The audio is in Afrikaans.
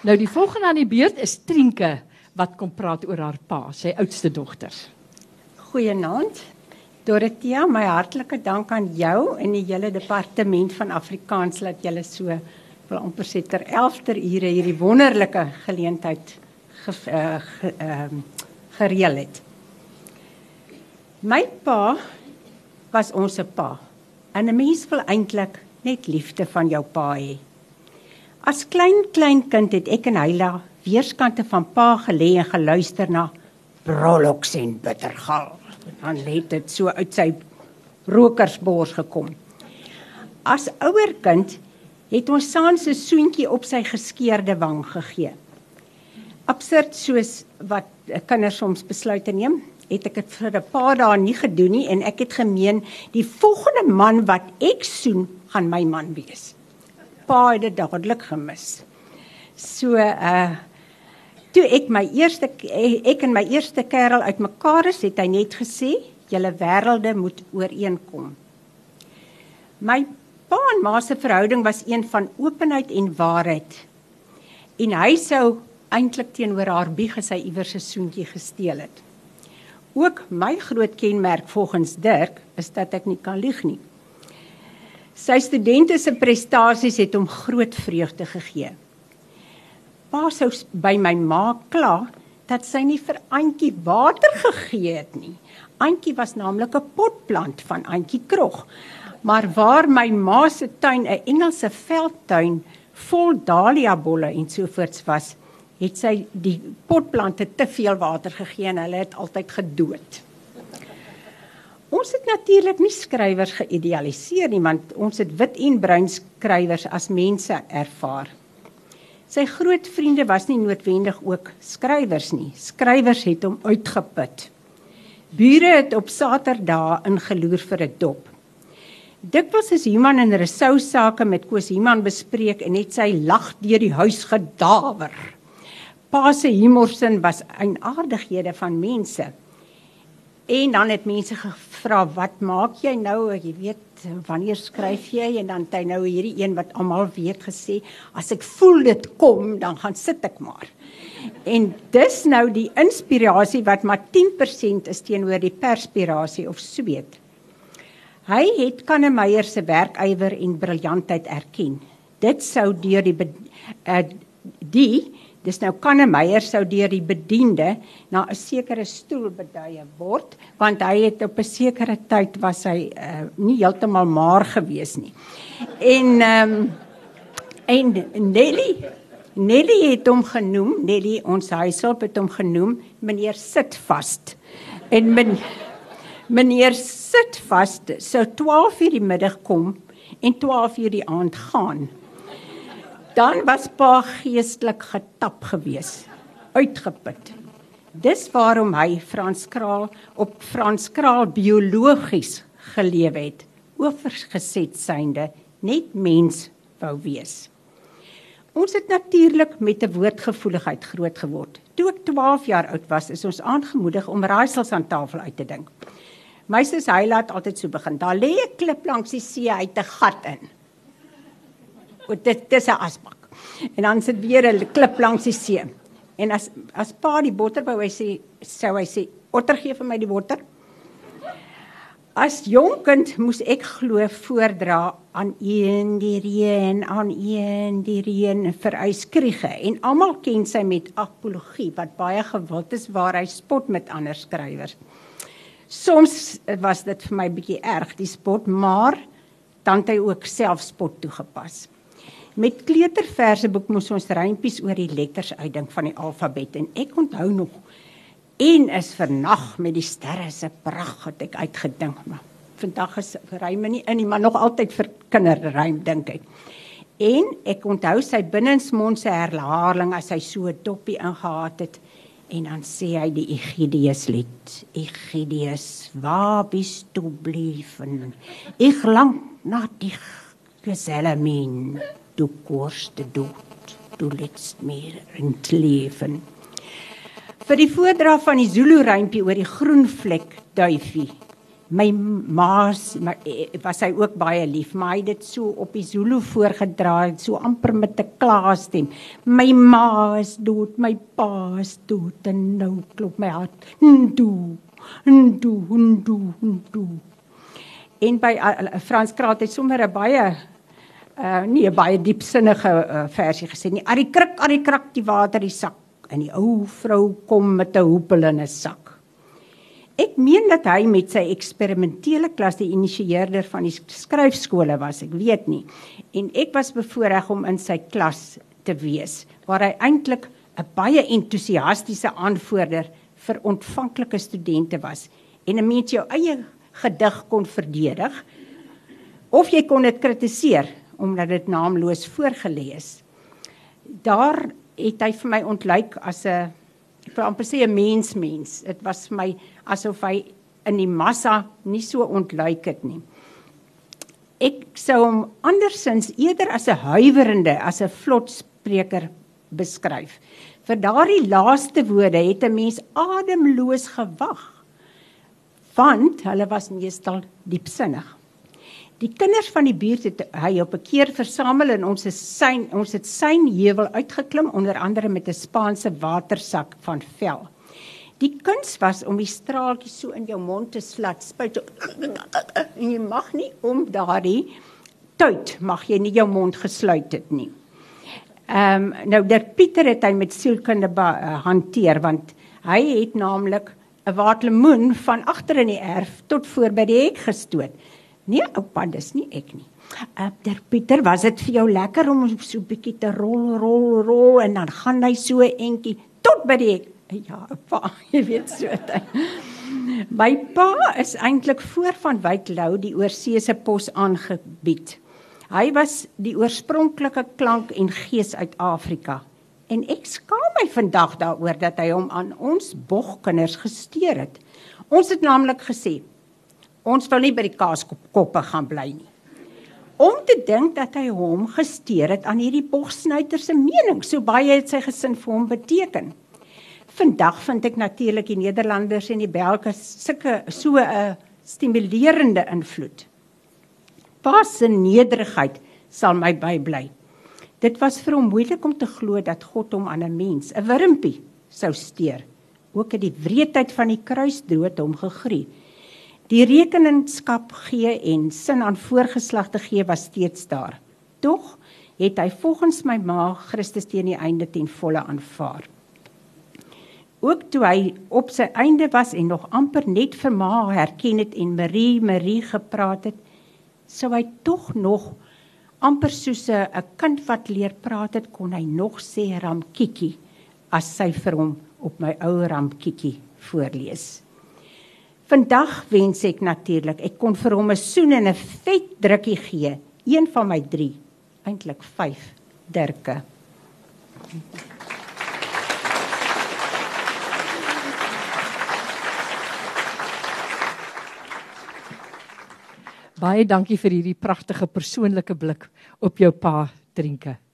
Nou die volgende aan die beurt is Trinke wat kom praat oor haar pa, sy oudste dogter. Goeienaand. Dorothea, my hartlike dank aan jou en die hele departement van Afrikaans dat julle so wil amper sê ter 11de ure hierdie wonderlike geleentheid ge, uh, ge, uh, gereël het. My pa was ons se pa. En 'n mens wil eintlik net liefde van jou pa hê. As klein klein kind het ek en Hyla weerskante van pa gelê en geluister na Brolox en Bittergal. Dan het dit so uit sy rokersbors gekom. As ouer kind het ons saans 'n soentjie op sy geskeurde wang gegee. Absurd soos wat kinders soms besluite neem, het ek dit vir 'n paar dae nie gedoen nie en ek het gemeen die volgende man wat ek soen, gaan my man wees. Pa het dit dadelik gemis. So uh toe ek my eerste ek en my eerste kerel uitmekaar is, het hy net gesê, "Julle wêrelde moet ooreenkom." My pa en ma se verhouding was een van openheid en waarheid. En hy sou eintlik teenoor haar bieg as hy iewers 'n soentjie gesteel het. Ook my groot kenmerk volgens Dirk is dat ek nie kan lieg nie. Sy studente se prestasies het hom groot vreugde gegee. Pa sou by my ma kla dat sy nie vir Antjie water gegee het nie. Antjie was naamlik 'n potplant van Antjie Krog. Maar waar my ma se tuin 'n Engelse veldtuin vol dahlia bolle en sovoorts was, het sy die potplante te veel water gegee en hulle het altyd gedood. Ons het natuurlik nie skrywers geïdealiseer nie want ons het wit en bruin skrywers as mense ervaar. Sy groot vriende was nie noodwendig ook skrywers nie. Skrywers het hom uitgeput. Bure het op Saterdae ingeloer vir 'n dop. Dikwels is Human in Resou sake met Koos Human bespreek en het sy lag deur die huis gedawer pa se humorsin was eienaardighede van mense. En dan het mense gevra, "Wat maak jy nou? Jy weet, wanneer skryf jy?" En dan het hy nou hierdie een wat almal weet gesê, "As ek voel dit kom, dan gaan sit ek maar." En dis nou die inspirasie wat maar 10% is teenoor die perspirasie of sweet. Hy het Kannemeyer se werkywer en briljantheid erken. Dit sou deur die uh, die Dis nou Kannemeyer sou deur die bediende na 'n sekere stoel beduie word want hy het op 'n sekere tyd was hy uh, nie heeltemal maar gewees nie. En ehm um, en Nelly Nelly het hom genoem, Nelly ons huishulp het hom genoem meneer sit vas. En men, meneer sit vas sou 12 uur die middag kom en 12 uur die aand gaan dan was pa geestelik getap gewees, uitgeput. Dis waarom hy Frans Kraal op Frans Kraal biologies gelewe het, oorgeset synde net mens wou wees. Ons het natuurlik met 'n woordgevoeligheid groot geword. Toe ek 12 jaar oud was, is ons aangemoedig om raaisels aan tafel uit te dink. Meisies hy laat altyd so begin. Daar lê 'n klip langs die see uit 'n gat in dit dis 'n asbak. En dan sit weer 'n klip langs die see. En as as pa die botter wou hy sê sou hy sê otter gee vir my die botter. As jong kind moes ek glo voordra aan een die reën aan een die reën vir uitskriege en almal ken sy met apologie wat baie gewild is waar hy spot met ander skrywers. Soms was dit vir my bietjie erg die spot, maar dan het hy ook selfspot toegepas. Met kleuterverseboek moes ons rympies oor die letters uitdink van die alfabet en ek onthou nog en is vernag met die sterre se pragt het ek uitgedink maar vandag is ryme nie in nie maar nog altyd vir kinderrym dink ek. En ek onthou sy binnensmond se herhaling as hy so toppie ingehaat het en dan sê hy die Egidius lied. Egidius, waar bist du blieben? Ich lang nach dich geselle min du korste dood, du letst meer in leven. Vir die voordrag van die Zulu rympie oor die groen vlek duifie, My ma was hy ook baie lief, maar hy het dit so op die Zulu voorgedra, so amper met 'n klaastem. My ma is dood, my pa is dood en nou klop my hart. Ndu, ndu, ndu, ndu. En by uh, Frans Kraat het sommer 'n baie uh nie 'n baie diepsinnige uh, versie gesê nie. Ari krik, ari krak die water die sak en die ou vrou kom met 'n hoepel in 'n sak. Ek meen dat hy met sy eksperimentele klas die initieerder van die skryfskole was, ek weet nie. En ek was bevoorreg om in sy klas te wees waar hy eintlik 'n baie entoesiastiese aanvoerder vir ontvanklike studente was en 'n mens jou eie gedig kon verdedig of jy kon dit kritiseer omdat dit naamloos voorgelê is. Daar het hy vir my ontlyk as 'n ek wil amper sê 'n mens mens. Dit was vir my asof hy in die massa nie so ontluik het nie. Ek sou hom andersins eerder as 'n huiwerende, as 'n vlotspreker beskryf. Vir daardie laaste woorde het 'n mens ademloos gewag. Want hulle was meestal diepsinnig. Die kinders van die buurt het hy op 'n keer versamel en ons het sy ons het sy heuwel uitgeklim onder andere met 'n Spaanse watersak van vel. Die kuns was om die straaltjies so in jou mond te slat, spuit so, en jy mag nie om daardie tyd mag jy nie jou mond gesluit het nie. Ehm um, nou der Pieter het hy met sielkunde uh, hanteer want hy het naamlik 'n waterlemoen van agter in die erf tot voor by die hek gestoot. Nee, oupa, dis nie ek nie. Uh, der Pieter, was dit vir jou lekker om so 'n bietjie te rol rol rol en dan gaan hy so entjie tot by die Ja, pa, jy weet so dit. My pa is eintlik voor van Wyk Lou die oorseese pos aangebied. Hy was die oorspronklike klank en gees uit Afrika. En ek skaam my vandag daaroor dat hy hom aan ons bogkinders gesteer het. Ons het naamlik gesê ons wil nie by die kaaskoppe gaan bly nie. Om te dink dat hy hom gesteer het aan hierdie bogsnyter se mening, so baie het sy gesin vir hom beteken vandag vind ek natuurlik die Nederlanders en die Belge sulke so 'n uh, stimulerende invloed. Pas en nederigheid sal my bybly. Dit was vir hom moeilik om te glo dat God hom aan 'n mens, 'n wurmpie, sou steur. Ook het die wreedheid van die kruisdood hom gegrie. Die rekeningskap gee en sin aan voorgeslagte gee was steeds daar. Tog het hy volgens my ma Christus teen die einde ten volle aanvaar ook toe hy op sy einde was en nog amper net vir ma herken het en Marie Marie gepraat het, sou hy tog nog amper soos 'n kind wat leer praat het, kon hy nog sê Ramkiki as sy vir hom op my ou Ramkiki voorlees. Vandag wens ek natuurlik ek kon vir hom 'n soen en 'n vet drukkie gee, een van my 3, eintlik 5 dirke. Baie dankie vir hierdie pragtige persoonlike blik op jou pa Trinke.